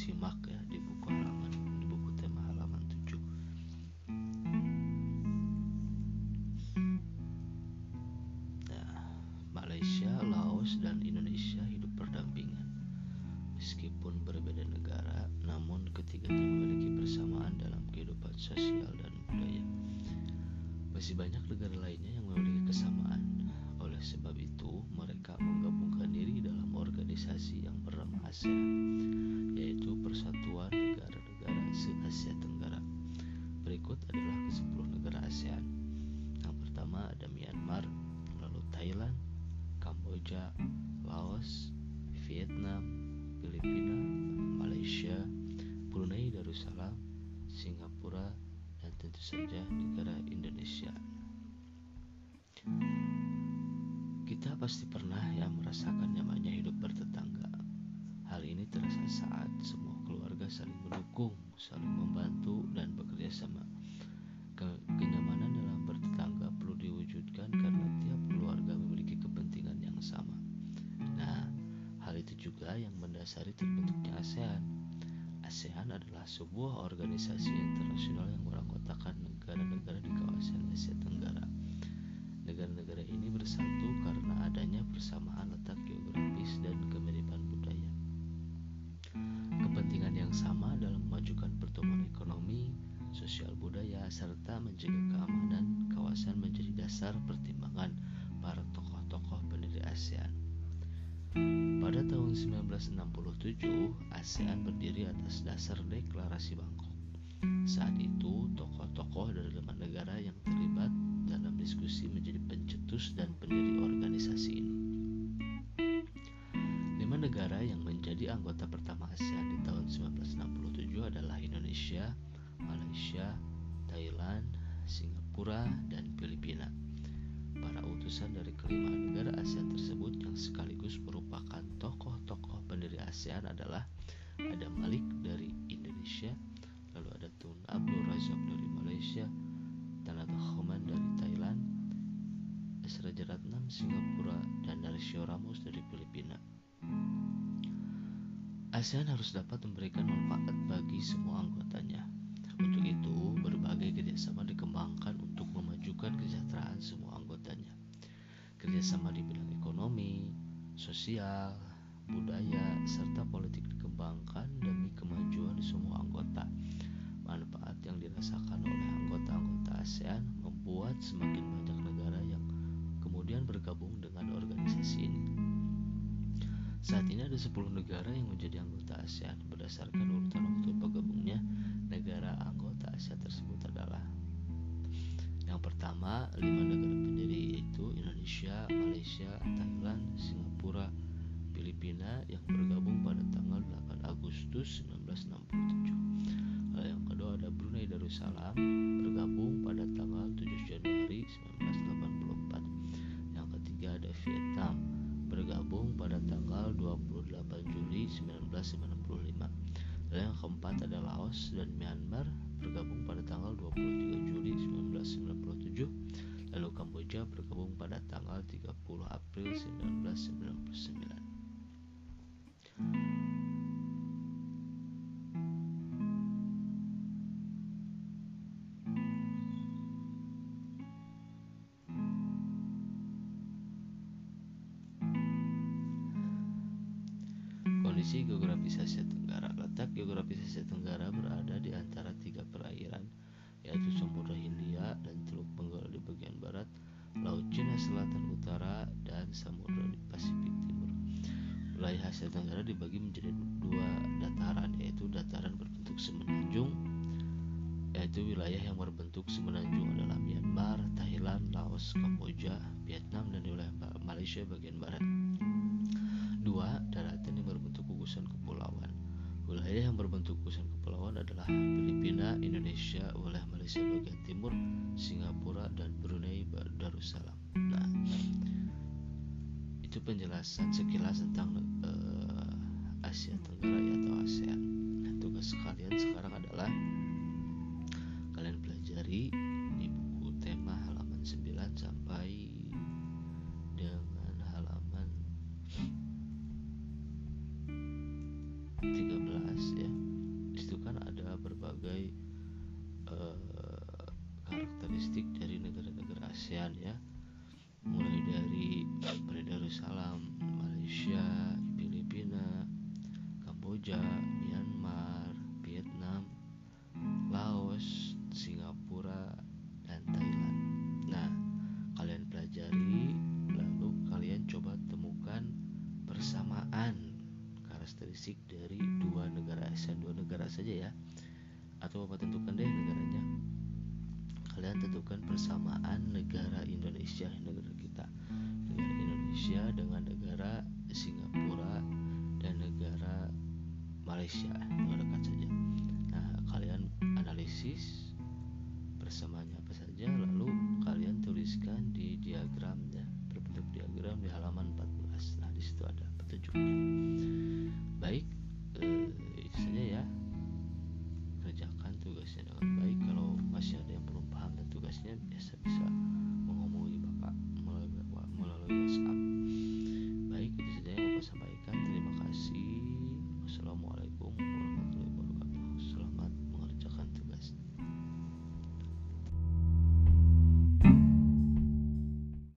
Simak ya di buku halaman di buku tema halaman 7 nah, Malaysia, Laos, dan Indonesia hidup berdampingan. Meskipun berbeda negara namun ketiganya memiliki persamaan dalam kehidupan sosial dan budaya. Masih banyak negara lainnya yang memiliki kesamaan. Oleh sebab itu mereka menggabungkan diri dalam organisasi yang bernama ASEAN Persatuan Negara-Negara se-Asia Tenggara. Berikut adalah ke-10 negara ASEAN. Yang pertama ada Myanmar lalu Thailand Kamboja Laos Vietnam Filipina Malaysia Brunei Darussalam Singapura dan tentu saja negara Indonesia. Kita pasti pernah ya merasakan nyamannya hidup bertetangga. Hal ini terasa saat semua keluarga saling mendukung, saling membantu, dan bekerja sama. Kenyamanan dalam bertetangga perlu diwujudkan karena tiap keluarga memiliki kepentingan yang sama. Nah, hal itu juga yang mendasari terbentuknya ASEAN. ASEAN adalah sebuah organisasi internasional yang beranggotakan negara-negara di kawasan Asia Tenggara. Negara-negara ini bersatu karena dasar pertimbangan para tokoh-tokoh pendiri ASEAN. Pada tahun 1967, ASEAN berdiri atas dasar deklarasi Bangkok. Saat itu, tokoh-tokoh dari lima negara yang terlibat dalam diskusi menjadi pencetus dan pendiri organisasi ini. Lima negara yang menjadi anggota pertama ASEAN di tahun 1967 adalah Indonesia, Malaysia, Thailand, Singapura, dan Filipina. Para utusan dari kelima negara ASEAN tersebut yang sekaligus merupakan tokoh-tokoh pendiri ASEAN adalah ada Malik dari Indonesia, lalu ada Tun Abdul Razak dari Malaysia, Tanata Khoman dari Thailand, Esra Jaratnam Singapura, dan Narsio Ramos dari Filipina. ASEAN harus dapat memberikan manfaat bagi semua anggotanya. Untuk itu, berbagai kerjasama untuk memajukan kesejahteraan semua anggotanya. Kerjasama di bidang ekonomi, sosial, budaya, serta politik dikembangkan demi kemajuan semua anggota. Manfaat yang dirasakan oleh anggota-anggota ASEAN membuat semakin banyak negara yang kemudian bergabung dengan organisasi ini. Saat ini ada 10 negara yang menjadi anggota ASEAN berdasarkan urutan waktu bergabungnya negara anggota ASEAN tersebut adalah yang pertama, lima negara pendiri yaitu Indonesia, Malaysia, Thailand, Singapura, Filipina yang bergabung pada tanggal 8 Agustus 1967. Lalu yang kedua ada Brunei Darussalam bergabung pada tanggal 7 Januari 1984. Yang ketiga ada Vietnam bergabung pada tanggal 28 Juli 1995. Lalu yang keempat ada Laos dan Myanmar bergabung pada tanggal 23 April 1999. Kondisi geografis Asia Tenggara Letak geografis Asia Tenggara berada di antara tiga perairan yaitu Samudra Hindia dan Teluk Bengal di bagian barat, Laut Cina Selatan Utara, dan Samudra Pasifik Timur. Wilayah Asia Tenggara dibagi menjadi dua dataran yaitu dataran berbentuk semenanjung yaitu wilayah yang berbentuk semenanjung adalah Myanmar, Thailand, Laos, Kamboja, Vietnam, dan wilayah Malaysia bagian barat. Wilayah yang berbentuk gugusan kepulauan adalah Filipina, Indonesia, wilayah Malaysia bagian timur, Singapura, dan Brunei Darussalam. Nah, itu penjelasan sekilas tentang uh, Asia Tenggara ya, atau ASEAN. Nah, tugas kalian sekarang adalah kalian pelajari di buku tema halaman 9 sampai dengan halaman 13 ya itu kan ada berbagai uh, karakteristik dari negara-negara ASEAN ya mulai dari Darussalam, Malaysia, Filipina, Kamboja, Myanmar, Vietnam, Laos, Singapura, dan Thailand. Nah, kalian pelajari lalu kalian coba temukan persamaan karakteristik dari pemeriksa dua negara saja ya. Atau bapak tentukan deh negaranya. Kalian tentukan persamaan negara Indonesia negara kita. Negara Indonesia dengan negara Singapura dan negara Malaysia mengadakan saja. Nah kalian analisis persamaannya apa saja lalu kalian tuliskan di diagramnya berbentuk diagram di halaman 14 nah di situ ada petunjuknya.